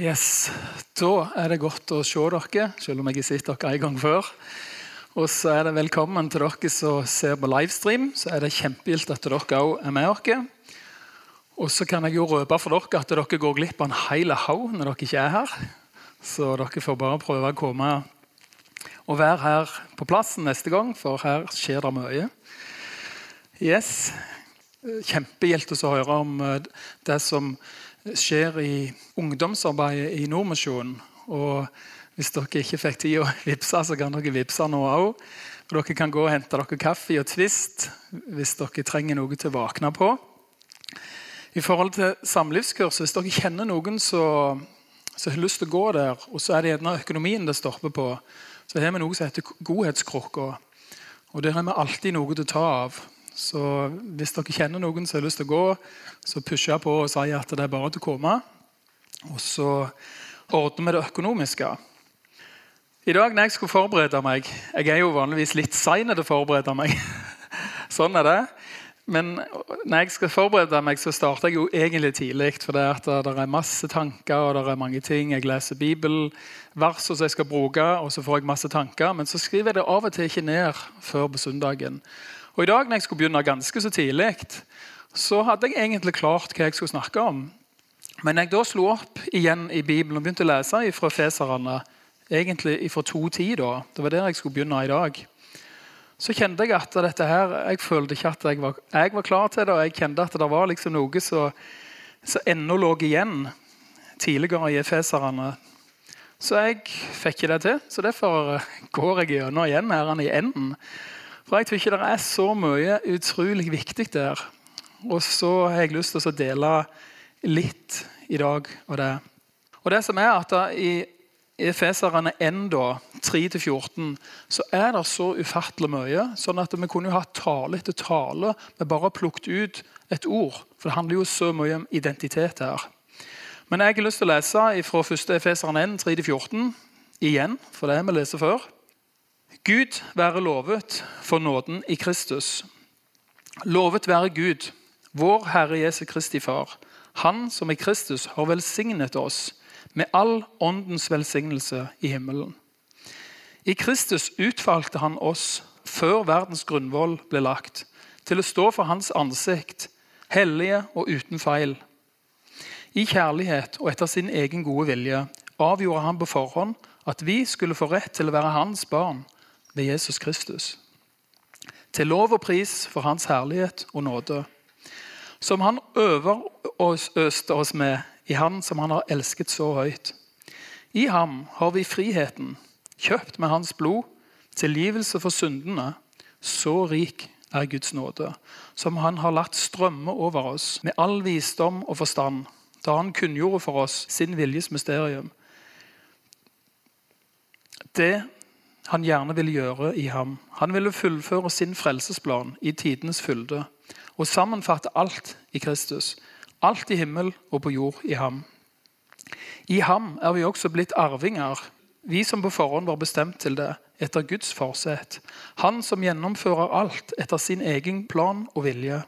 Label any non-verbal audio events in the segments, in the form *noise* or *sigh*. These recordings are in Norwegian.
Yes, Da er det godt å se dere, selv om jeg har sett dere en gang før. Og så er det velkommen til dere som ser på livestream. Så er det kjempegilt at dere òg er med oss. Og så kan jeg jo røpe for dere at dere går glipp av en hel haug når dere ikke er her. Så dere får bare prøve å komme og være her på plassen neste gang, for her skjer det mye. Yes. Kjempegilt å høre om eh, det som skjer i ungdomsarbeidet i Nordmisjonen. Og hvis dere ikke fikk tid å *laughs* vippse, så kan dere vippse nå òg. Dere kan gå og hente dere kaffe og Twist hvis dere trenger noe til å våkne på. I forhold til samlivskurs, Hvis dere kjenner noen som har lyst til å gå der, og så er det gjerne økonomien det stopper på, så har vi noe som heter Godhetskrukka. Og der har vi alltid noe til å ta av. Så hvis dere kjenner noen som har lyst til å gå, så pusher jeg på og sier at det er bare til å komme. Og så ordner vi det økonomiske. I dag når jeg skulle forberede meg Jeg er jo vanligvis litt sein til å forberede meg. *laughs* sånn er det. Men når jeg skal forberede meg, så starter jeg jo egentlig tidlig. For det, at det er masse tanker og det er mange ting. Jeg leser bibelvers som jeg skal bruke, og så får jeg masse tanker. Men så skriver jeg det av og til ikke ned før på søndagen. Og I dag når jeg skulle begynne ganske så tidlig, så hadde jeg egentlig klart hva jeg skulle snakke om. Men jeg da slo opp igjen i Bibelen og begynte å lese fra Feserne, egentlig fra 2.10, da, det var der jeg skulle begynne i dag, så kjente jeg at dette her, jeg følte ikke at jeg var, jeg var klar til det. Og jeg kjente at det var liksom noe som ennå lå igjen tidligere i Efeserne. Så jeg fikk ikke det til. Så derfor går jeg gjennom igjen her i enden. For jeg tror ikke det er så mye utrolig viktig der. Og så har jeg lyst til å dele litt i dag av det. Og det som er at I Efeserne 1, 3-14, så er det så ufattelig mye. sånn at Vi kunne jo hatt tale etter tale med bare plukket ut et ord. For det handler jo så mye om identitet her. Men jeg har lyst til å lese fra 1. Efeseren 1, 3-14 igjen, for det vi lest før. Gud være lovet for nåden i Kristus. Lovet være Gud, vår Herre Jesu Kristi Far, Han som i Kristus har velsignet oss med all åndens velsignelse i himmelen. I Kristus utvalgte Han oss før verdens grunnvoll ble lagt, til å stå for Hans ansikt, hellige og uten feil. I kjærlighet og etter sin egen gode vilje avgjorde Han på forhånd at vi skulle få rett til å være Hans barn ved Jesus Kristus. Til lov og pris for Hans herlighet og nåde, som Han øver oss, øste oss med i Han som Han har elsket så høyt. I ham har vi friheten, kjøpt med Hans blod, tilgivelse for syndene. Så rik er Guds nåde, som Han har latt strømme over oss med all visdom og forstand, da Han kunngjorde for oss sin viljes mysterium. Det han gjerne ville gjøre i ham. Han ville fullføre sin frelsesplan i tidenes fylde og sammenfatte alt i Kristus. Alt i himmel og på jord i ham. I ham er vi også blitt arvinger, vi som på forhånd var bestemt til det, etter Guds forsett. Han som gjennomfører alt etter sin egen plan og vilje.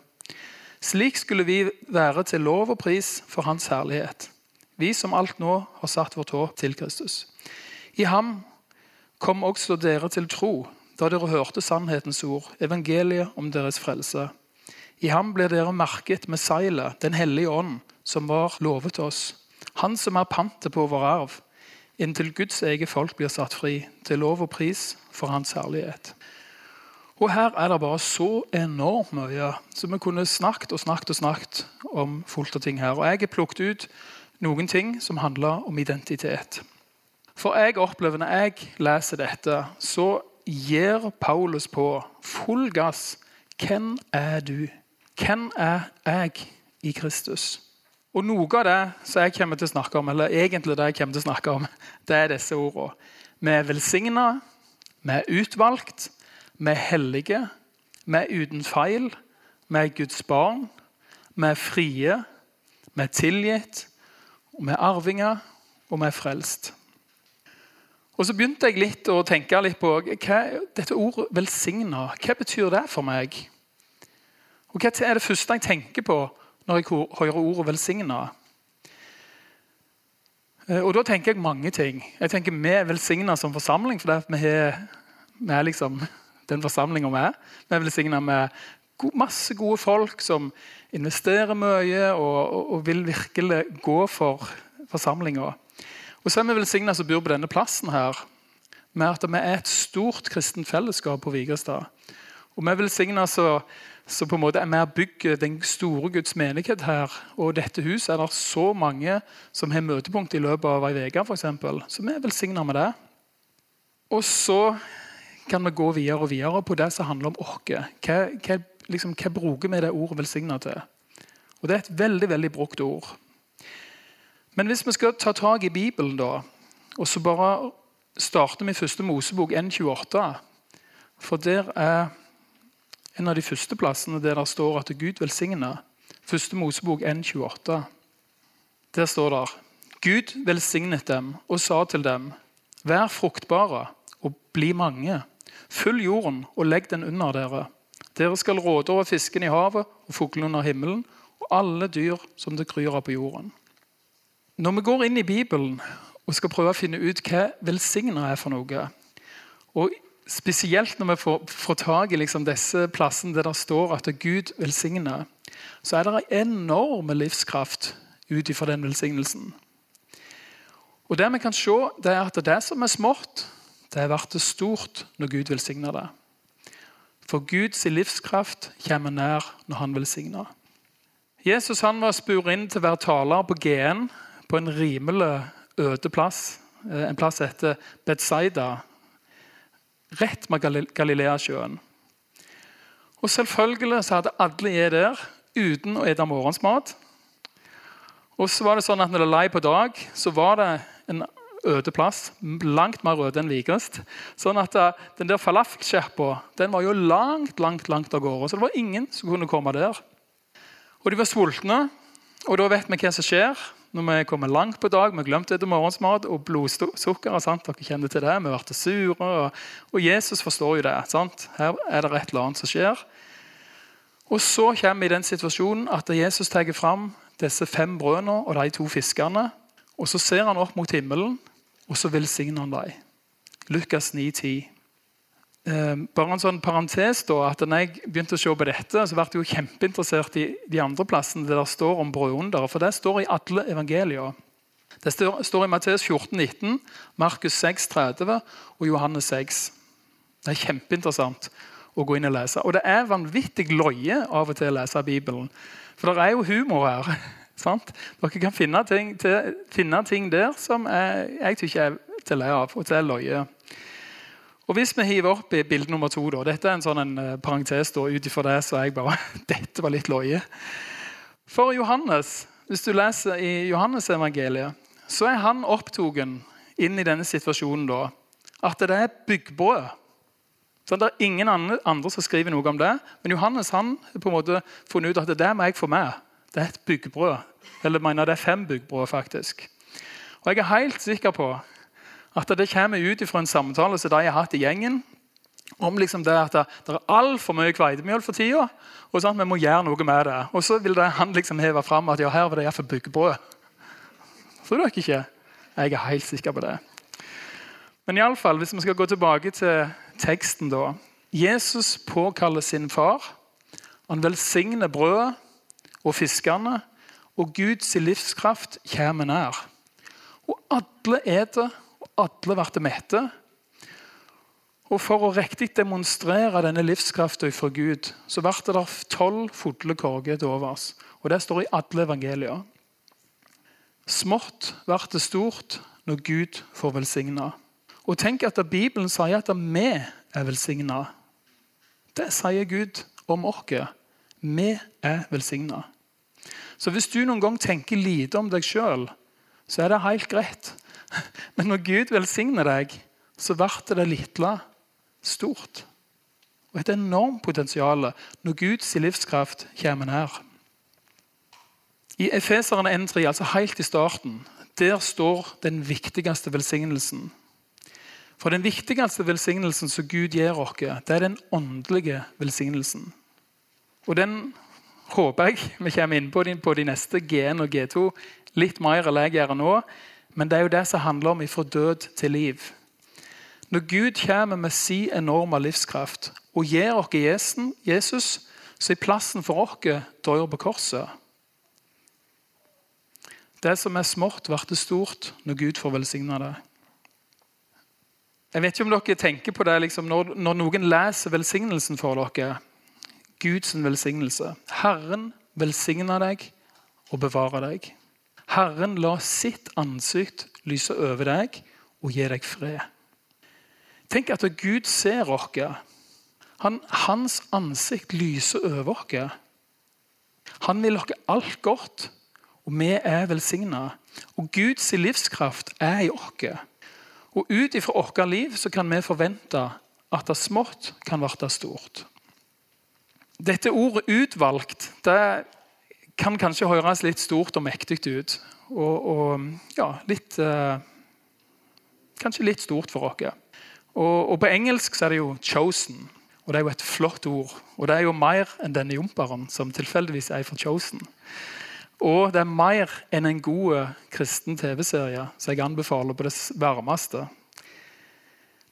Slik skulle vi være til lov og pris for Hans herlighet. Vi som alt nå har satt vårt håp til Kristus. I ham kom også dere til tro da dere hørte sannhetens ord, evangeliet om deres frelse. I ham ble dere merket med seilet, Den hellige ånd, som var lovet oss. Han som er pantet på vår arv, inntil Guds eget folk blir satt fri, til lov og pris for Hans herlighet. Og Her er det bare så enormt mye. Så vi kunne snakket og snakket og snakket om fullt av ting her. Og Jeg har plukket ut noen ting som handler om identitet. For jeg opplever når jeg leser dette, så gir Paulus på full gass. Hvem er du? Hvem er jeg i Kristus? Og Noe av det som jeg kommer til å snakke om, eller egentlig det jeg kommer til å snakke om, *laughs* det er disse ordene. Vi er velsigna, vi er utvalgt, vi er hellige, vi er uten feil, vi er Guds barn, vi er frie, vi er tilgitt, vi er arvinger, og vi er frelst. Og Så begynte jeg litt å tenke litt på hva, dette ordet 'velsigna'. Hva betyr det for meg? Og Hva er det første jeg tenker på når jeg hører ordet 'velsigna'? Eh, og da tenker jeg mange ting. Jeg tenker Vi er velsigna som forsamling, for vi, er, vi er liksom den forsamlinga vi er. Vi er velsigna med masse gode folk som investerer mye og, og, og vil virkelig gå for forsamlinga. Og så er vi velsigna som bor på denne plassen her, med at vi er et stort kristent fellesskap på Vigrestad. Og vi er velsigna så, på en måte er med å bygge den store Guds menighet her. Og dette huset er det så mange som har møtepunkt i løpet av ei uke, f.eks. Så vi er velsigna med det. Og så kan vi gå videre og videre på det som handler om oss. Hva, hva, liksom, hva bruker vi det ordet 'velsigna' til? Og Det er et veldig veldig brukt ord. Men hvis vi skal ta tak i Bibelen, da, og så bare starte med første Mosebok N28 For der er en av de første plassene der det står at Gud velsigner. Første Mosebok N28. Der står det Gud velsignet dem og sa til dem, vær fruktbare og bli mange. Fyll jorden og legg den under dere. Dere skal råde over fisken i havet og fuglene under himmelen og alle dyr som det kryr av på jorden. Når vi går inn i Bibelen og skal prøve å finne ut hva velsigna er for noe og Spesielt når vi får, får tak i liksom disse plassene der det står at Gud velsigner, så er det en enorm livskraft ut ifra den velsignelsen. Og Det vi kan se, det er at det som er smått, det blir stort når Gud velsigner det. For Guds livskraft kommer nær når han velsigner. Jesus han var spurt inn til å være taler på GN på en rimelig øde plass. Eh, en plass etter Bedsaida, rett med Galileasjøen. Og Selvfølgelig så hadde alle er der uten å spise morgensmat. Og så var det sånn at Når det lei på dag, så var det en øde plass. Langt mer øde enn Vikest. Sånn at uh, den der falafelsjappa var jo langt langt, langt av gårde. Så det var ingen som kunne komme der. Og de var sultne, og da vet vi hva som skjer når vi kommer langt på dag. Vi har glemt etter morgensmat og blodsukker. Sant? Dere kjenner til det. Vi ble sure. Og, og, Jesus forstår jo det. Sant? Her er det et eller annet som skjer. Og så kommer vi i den situasjonen at Jesus tar fram disse fem brødene og de to fiskene. Og så ser han opp mot himmelen, og så velsigner han dem. Lukas 9, 10. Eh, bare en sånn parentes da, at når jeg begynte å se på dette, så ble jeg jo kjempeinteressert i de andre plassene der det står om brødunder. For det står i alle evangelier. Det står, i Matteus 14, 19, Markus 6, 30 og Johannes 6. Det er kjempeinteressant å gå inn og lese. Og det er vanvittig løye av og til å lese Bibelen. For det er jo humor her. *laughs* Sant? Dere kan finne ting, til, finne ting der som jeg, jeg syns er til å le av og til løye. Og Hvis vi hiver opp i bilde nummer to da, Dette er en sånn en uh, parentes da, ut ifra det, så er jeg bare *laughs* Dette var litt løye. For Johannes, hvis du leser i Johannes-evangeliet, så er han opptatt inn i denne situasjonen da, at det er byggbrød. Så det er ingen andre som skriver noe om det. Men Johannes han på en måte funnet ut at det må jeg få med. Det er et byggbrød. Eller mener det er fem byggbrød, faktisk. Og Jeg er helt sikker på at det kommer ut fra en samtale som de har hatt i gjengen, om liksom det at det, det er altfor mye kveitemjøl for tida, og sånn, vi må gjøre noe med det. Og så vil det, han liksom heve fram at ja, her var det iallfall byggebrød. Tror dere ikke? Jeg er helt sikker på det. Men i alle fall, hvis vi skal gå tilbake til teksten, da. Jesus påkaller sin far. Han velsigner brødet og fiskene, og Guds livskraft kommer nær. Og alle eter, alle blir mette. Og For å riktig demonstrere denne livskraften fra Gud, så ble det tolv fulle korger til overs. Og Det står i alle evangelier. Smått blir det stort når Gud får velsigna. Og tenk at Bibelen sier at vi er velsigna. Det sier Gud om oss. Vi er velsigna. Så hvis du noen gang tenker lite om deg sjøl, så er det helt greit. *laughs* Men når Gud velsigner deg, så blir det lille stort. Og et enormt potensial når Guds livskraft kommer nær. I Efeseren 1,3, altså helt i starten, der står den viktigste velsignelsen. For den viktigste velsignelsen som Gud gir oss, det er den åndelige velsignelsen. Og den håper jeg vi kommer inn på på de neste G1 og G2 litt mer enn jeg gjør nå. Men det er jo det som handler om ifra død til liv. Når Gud kommer med sin enorme livskraft og gir oss Jesus, så er plassen for oss dør på korset. Det som er smått, blir stort når Gud får velsigne det. Jeg vet ikke om dere tenker på det liksom, når, når, noen leser velsignelsen for dere. Guds velsignelse. Herren velsigne deg og bevare deg. Herren la sitt ansikt lyse over deg og gi deg fred. Tenk at Gud ser oss. Han, hans ansikt lyser over oss. Han vil oss alt godt, og vi er velsigna. Og Guds livskraft er i oss. Og ut ifra vårt liv kan vi forvente at det smått kan bli stort. Dette ordet 'utvalgt' det kan kanskje høres litt stort og mektig ut. Og, og ja, litt eh, Kanskje litt stort for oss. Og, og, på engelsk så er det jo 'chosen'. Og Det er jo et flott ord. Og det er jo mer enn denne jumperen, som tilfeldigvis er for 'chosen'. Og det er mer enn en god kristen TV-serie, som jeg anbefaler på det varmeste.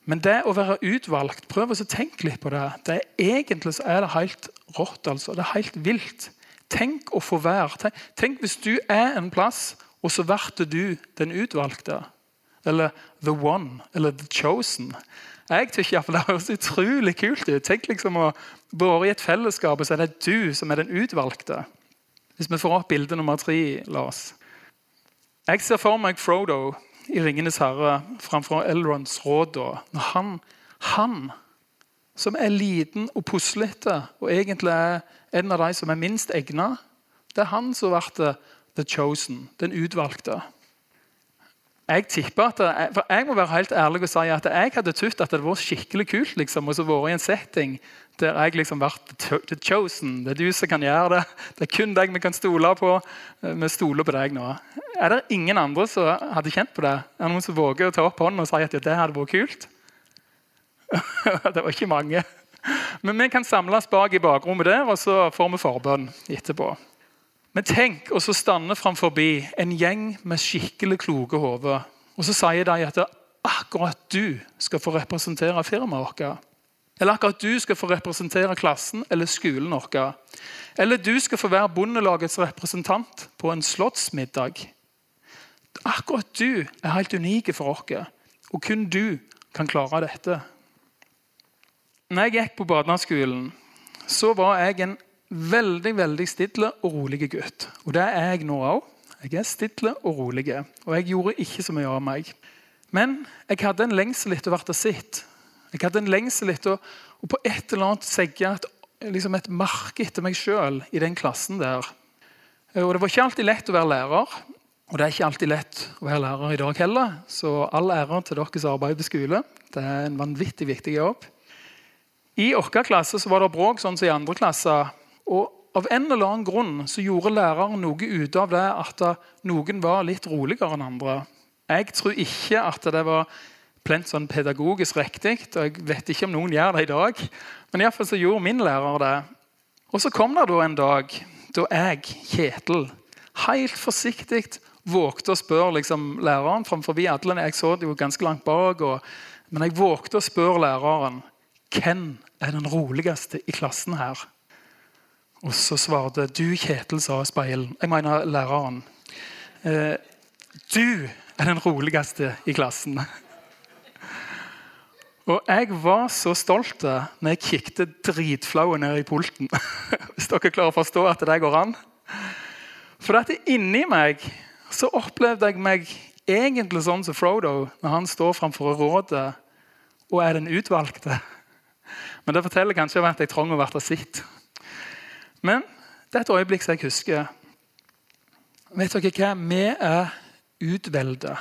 Men det å være utvalgt, prøv å tenke litt på det. det er egentlig så er det helt rått. altså. Det er helt vilt. Tenk å få være. Tenk, hvis du er en plass, og så blir du den utvalgte. Eller the one, eller the chosen. Jeg tykker det høres utrolig kult ut. Tenk liksom å være i et fellesskap, og så er det du som er den utvalgte. Hvis vi får opp bilde nummer tre, Lars. Jeg ser for meg Frodo i 'Ringenes herre' framfor Elrons råd. Når han, han, som er liten og puslete, og egentlig er en av de som er minst egna. det er han som ble the chosen, den utvalgte. Jeg tipper at, for jeg må være helt ærlig og si at jeg hadde trodd at det var skikkelig kult liksom, å være i en setting der jeg liksom ble the chosen. Det er du som kan gjøre det. Det er kun deg vi kan stole på. Vi stoler på deg nå. Er det ingen andre som hadde kjent på det? Er det noen som våger å ta opp hånden og si at det hadde vært kult? *laughs* det var ikke mange. Men vi kan samles bak i bakrommet der, og så får vi forbønn etterpå. Men tenk å stande framfor en gjeng med skikkelig kloke hoder. Og så sier de at akkurat du skal få representere firmaet vårt. Eller akkurat du skal få representere klassen eller skolen vår. Eller du skal få være Bondelagets representant på en slottsmiddag. Akkurat du er helt unik for oss, og kun du kan klare dette. Når jeg gikk på barneskolen, så var jeg en veldig veldig stille og rolig gutt. Og det er jeg nå òg. Jeg er stille og rolig. Og jeg gjorde ikke så mye av meg. Men jeg hadde en lengsel etter å bli sett. Jeg hadde en lengsel etter å på et eller annet segge et, liksom et merke etter meg sjøl i den klassen der. Og Det var ikke alltid lett å være lærer. Og det er ikke alltid lett å være lærer i dag heller. Så all ære til dere som arbeider på skole. Det er en vanvittig viktig jobb. I vår klasse var det bråk sånn som i andre klasser og Av en eller annen grunn så gjorde læreren noe ut av det at noen var litt roligere enn andre. Jeg tror ikke at det var plent sånn pedagogisk riktig, og jeg vet ikke om noen gjør det i dag. Men iallfall så gjorde min lærer det. Og så kom det da en dag da jeg, Kjetil, helt forsiktig vågte å spørre liksom, læreren framfor alle. Jeg så det jo ganske langt bak. Men jeg vågte å spørre læreren hvem er den roligste i klassen her. Og så svarte du, Kjetil, sa speilen. Jeg mener læreren. Eh, du er den roligste i klassen. Og jeg var så stolt når jeg kikket dritflaue ned i pulten. *laughs* Hvis dere klarer å forstå at det går an. For dette inni meg så opplevde jeg meg egentlig sånn som Frodo når han står framfor rådet og er den utvalgte. Men det forteller kanskje at jeg trenger å bli sett. Men det er et øyeblikk som jeg husker. Vet dere hva? Vi er utvalgte.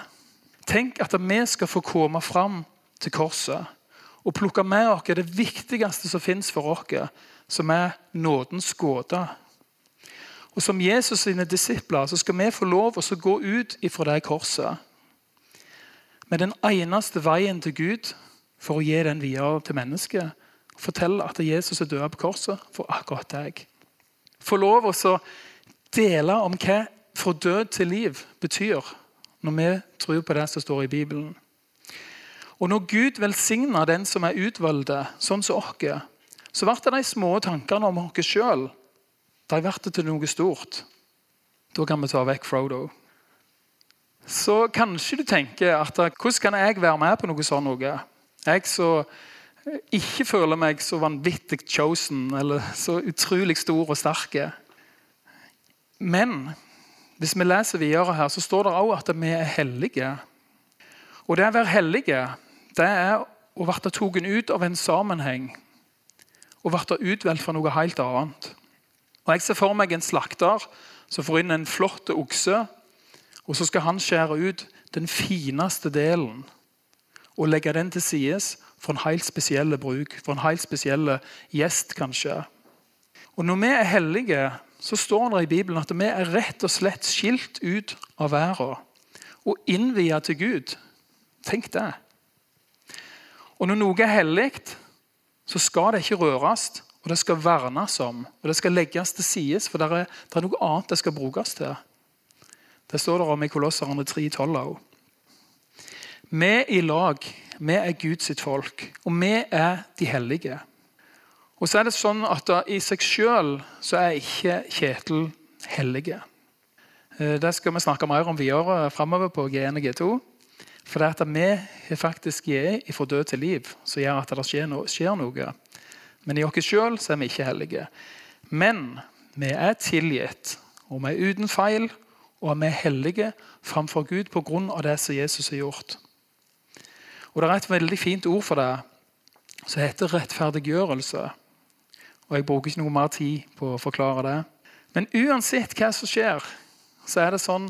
Tenk at vi skal få komme fram til korset og plukke med oss det viktigste som fins for oss, som er nådens gåte. Og Som Jesus sine disipler så skal vi få lov å gå ut ifra det korset med den eneste veien til Gud for å gi den videre til mennesket. Fortelle at Jesus er død på korset for akkurat deg få lov å dele om hva fra død til liv betyr. når vi tror på det som står i Bibelen. Og når Gud velsigner den som er utvalgte, sånn som oss, så ble de små tankene om oss sjøl til noe stort. Da kan vi ta vekk Frodo. Så kanskje du tenker at hvordan kan jeg være med på noe sånt? Noe? Jeg så ikke føler meg så vanvittig chosen eller så utrolig stor og sterk. Men hvis vi leser videre her, så står det også at vi er hellige. Og det å være hellige, det er å bli tatt ut av en sammenheng og bli utvalgt for noe helt annet. Og Jeg ser for meg en slakter som får inn en flott okse, og så skal han skjære ut den fineste delen og legge den til side for en helt spesiell bruk, for en helt spesiell gjest, kanskje. Og Når vi er hellige, så står det i Bibelen at vi er rett og slett skilt ut av verden og innvia til Gud. Tenk det. Og når noe er hellig, så skal det ikke røres, og det skal vernes om. Og det skal legges til side, for det er, det er, noe annet det skal brukes til. Det står det om i Kolosserne 3,12 òg. Vi i lag, vi er Guds folk, og vi er de hellige. Og så er det sånn at I seg sjøl er ikke Kjetil hellige. Eh, det skal vi snakke mer om videre framover på G1 og G2. For det at vi er faktisk er fra død til liv, som gjør at det skjer noe. Skjer noe. Men i oss sjøl er vi ikke hellige. Men vi er tilgitt, og vi er uten feil, og vi er hellige framfor Gud pga. det som Jesus har gjort. Og Det er et veldig fint ord for det som heter rettferdiggjørelse. Og Jeg bruker ikke noe mer tid på å forklare det. Men uansett hva som skjer, så er det sånn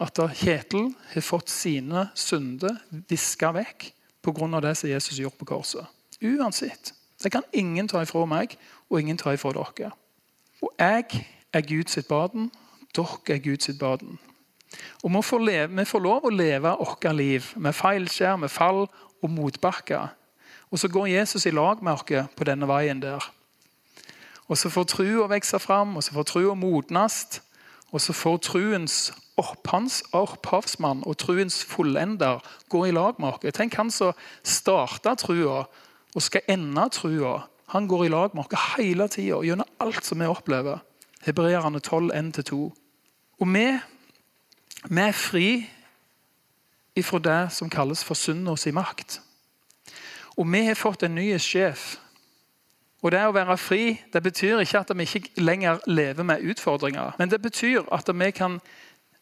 at Kjetil har fått sine synder viska vekk pga. det som Jesus gjort på korset. Uansett. Det kan ingen ta ifra meg, og ingen ta ifra dere. Og jeg er Guds baden, dere er Guds baden. Og vi får, leve, vi får lov å leve vårt liv med feilskjær, med fall og motbakker. Og så går Jesus i lag med oss på denne veien der. Og så får trua vokse fram, og så får trua modnes. Og så får truens opphavsmann og truens fullender gå i lag med oss. Tenk han som starta trua, og skal ende trua. Han går i lag med oss hele tida gjennom alt som vi opplever. Hebreerne 12, 1-2. Og vi, vi er fri ifra det som kalles for syndens makt. Og vi har fått en ny sjef. Og Det å være fri det betyr ikke at vi ikke lenger lever med utfordringer. Men det betyr at vi kan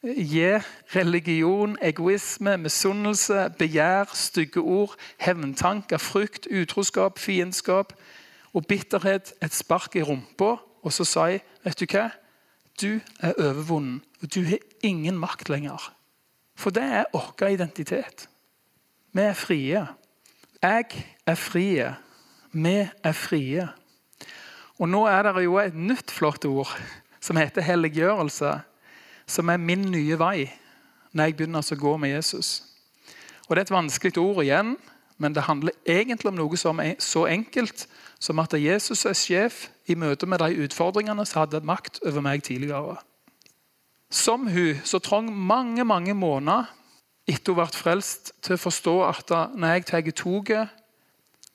gi religion, egoisme, misunnelse, begjær, stygge ord, hevntanker, frykt, utroskap, fiendskap og bitterhet et spark i rumpa og så si vet du hva? Du er overvunnen, og du har ingen makt lenger. For det er vår identitet. Vi er frie. Jeg er frie. Vi er frie. Og Nå er det jo et nytt flott ord som heter helliggjørelse som er min nye vei når jeg begynner å gå med Jesus. Og Det er et vanskelig ord igjen, men det handler egentlig om noe som er så enkelt som at Jesus er sjef i møte med de utfordringene som hadde makt over meg tidligere. Som hun så trang mange mange måneder etter hun ble frelst, til å forstå at når jeg tar toget,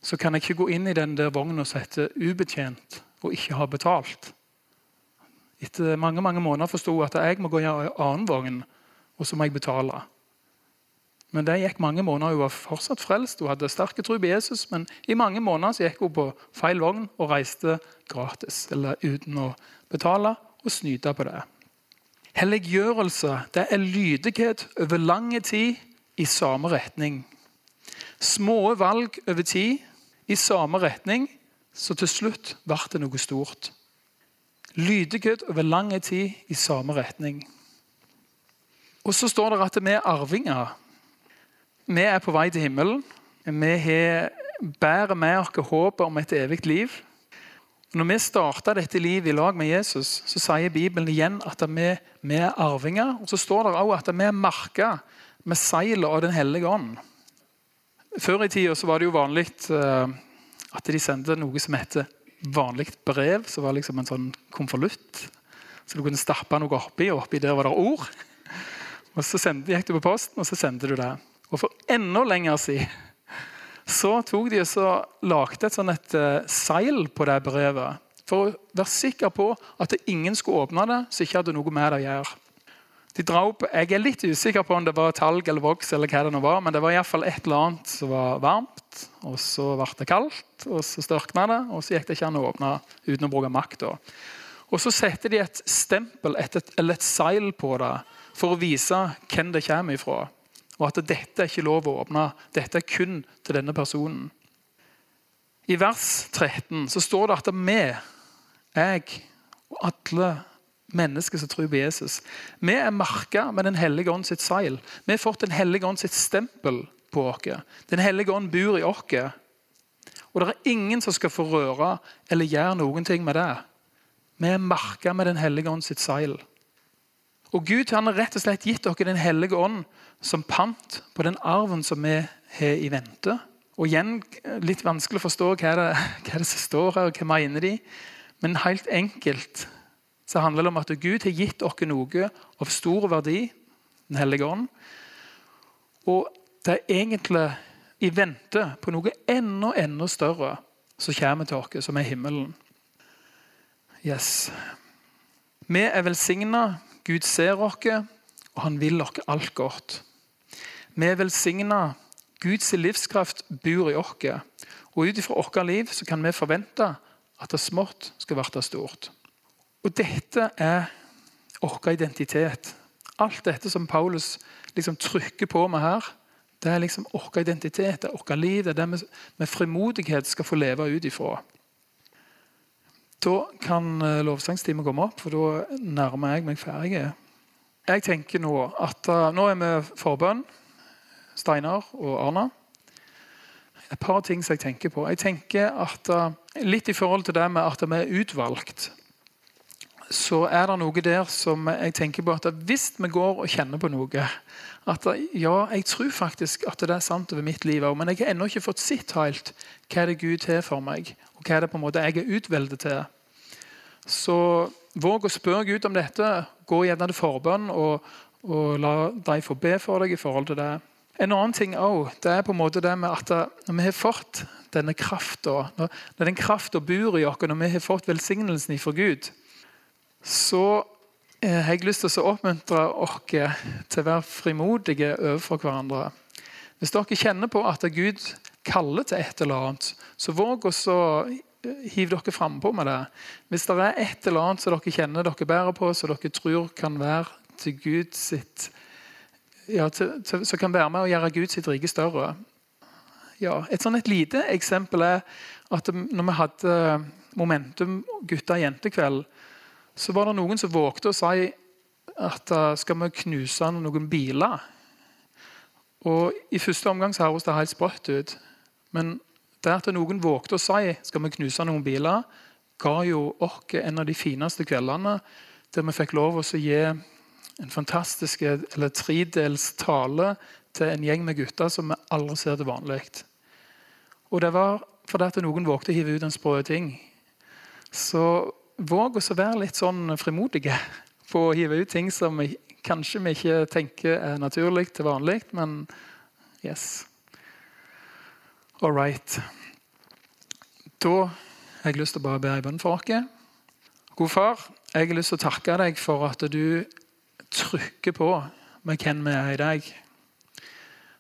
så kan jeg ikke gå inn i den der vogna som heter ubetjent og ikke ha betalt. Etter mange mange måneder forsto hun at jeg må gå i en annen vogn, og så må jeg betale. Men det gikk mange måneder. Hun var fortsatt frelst. Hun hadde sterke tro på Jesus, men i mange måneder så gikk hun på feil vogn og reiste gratis, eller uten å betale, og snyte på det. Helliggjørelse det er lydighet over lang tid i samme retning. Små valg over tid i samme retning, så til slutt ble det noe stort. Lydighet over lang tid i samme retning. Og så står det at vi er arvinger. Vi er på vei til himmelen. Vi bærer med oss håpet om et evig liv. Når vi starter dette livet i lag med Jesus, så sier Bibelen igjen at vi, vi er arvinger. Og så står det også at vi er merka med seilet av Den hellige ånd. Før i tida var det jo vanlig eh, at de sendte noe som heter vanlig brev som var liksom en sånn konvolutt. Så du kunne stappe noe oppi, og oppi der var det ord. *laughs* Og Så sendte, gikk du på posten, og så sendte du det. Og for enda lenger siden så tok de og lagde et sånn et uh, seil på det brevet. For å være sikker på at ingen skulle åpne det som ikke hadde noe med det å gjøre. De dra opp, Jeg er litt usikker på om det var talg eller voks, eller hva det nå var, men det var iallfall et eller annet som var varmt. Og så ble det kaldt, og så størkna det, og så gikk det ikke an å åpne uten å bruke makt. Og så setter de et stempel et, eller et seil på det for å vise hvem det kommer ifra. Og at dette er ikke lov å åpne. Dette er kun til denne personen. I vers 13 så står det at vi, jeg og alle mennesker som tror på Jesus. Vi er merka med Den hellige ånd sitt seil. Vi har fått Den hellige ånd sitt stempel på oss. Den hellige ånd bor i oss. Og det er ingen som skal få røre eller gjøre noen ting med det. Vi er merka med Den hellige ånd sitt seil. Og Gud han har rett og slett gitt dere Den hellige ånd som pant på den arven som vi har i vente. Og igjen litt vanskelig å forstå hva det, hva det som står her, og hva mener de. Men helt enkelt så handler det om at Gud har gitt oss noe av stor verdi, Den hellige ånd. Og det er egentlig i vente på noe enda, enda større som kommer til oss, som er himmelen. Yes. Vi er velsigna. Gud ser oss, og han vil oss alt godt. Vi er velsigna. Guds livskraft bor i oss. Og ut ifra vårt liv så kan vi forvente at det smått skal bli stort. Og dette er vår identitet. Alt dette som Paulus liksom trykker på med her, det er liksom vår identitet, det er vårt liv. Det er det vi med frimodighet skal få leve ut ifra. Da kan eh, lovsangstimen komme opp, for da nærmer jeg meg ferdig. Jeg tenker Nå at uh, nå er vi forbønn, Steinar og Arna. Et par ting som jeg tenker på. Jeg tenker at uh, Litt i forhold til det med at vi er utvalgt så er det noe der som jeg tenker på at hvis vi går og kjenner på noe at Ja, jeg tror faktisk at det er sant over mitt liv òg, men jeg har ennå ikke fått sett helt hva det er Gud har for meg, og hva det på en måte jeg er utveldet til. Så våg å spørre Gud om dette. Gå gjerne til forbønn og, og la de få be for deg i forhold til det. En annen ting også, det er på en måte det med at når vi har fått denne krafta, når den krafta bor i oss, når vi har fått velsignelsen ifra Gud, så eh, har jeg lyst til å oppmuntre dere til å være frimodige overfor hverandre. Hvis dere kjenner på at Gud kaller til et eller annet, så våg å eh, hive dere frampå med det. Hvis det er et eller annet som dere kjenner dere bærer på, som dere tror kan være til Gud sitt ja, Som kan være med å gjøre Gud sitt rike større. Ja, et sånn et lite eksempel er at når vi hadde Momentum gutter- og jentekveld, så var det noen som vågte å si at uh, skal vi knuse noen biler? Og I første omgang så høres det helt sprøtt ut. Men det at noen vågte å si skal vi knuse noen biler, ga jo oss en av de fineste kveldene der vi fikk lov å gi en fantastisk eller tredels tale til en gjeng med gutter som vi aldri ser til vanlig. Og det var fordi at noen vågte å hive ut en sprø ting. Så våg oss å være litt sånn frimodige på å hive ut ting som vi, kanskje vi ikke tenker er naturlig til vanlig, men yes. All right. Da har jeg lyst til å bare be i bønn for oss. God far, jeg har lyst til å takke deg for at du trykker på med hvem vi er i dag.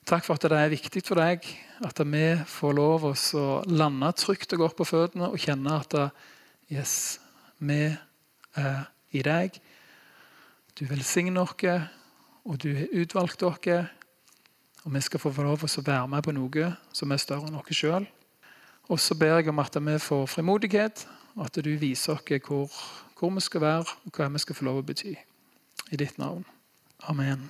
Takk for at det er viktig for deg at vi får lov å lande trygt og godt på føttene og kjenne at yes, vi er i deg. Du velsigner oss, og du har utvalgt oss. Og vi skal få lov til å være med på noe som er større enn oss sjøl. Og så ber jeg om at vi får frimodighet, og at du viser oss hvor, hvor vi skal være, og hva vi skal få lov å bety. I ditt navn. Amen.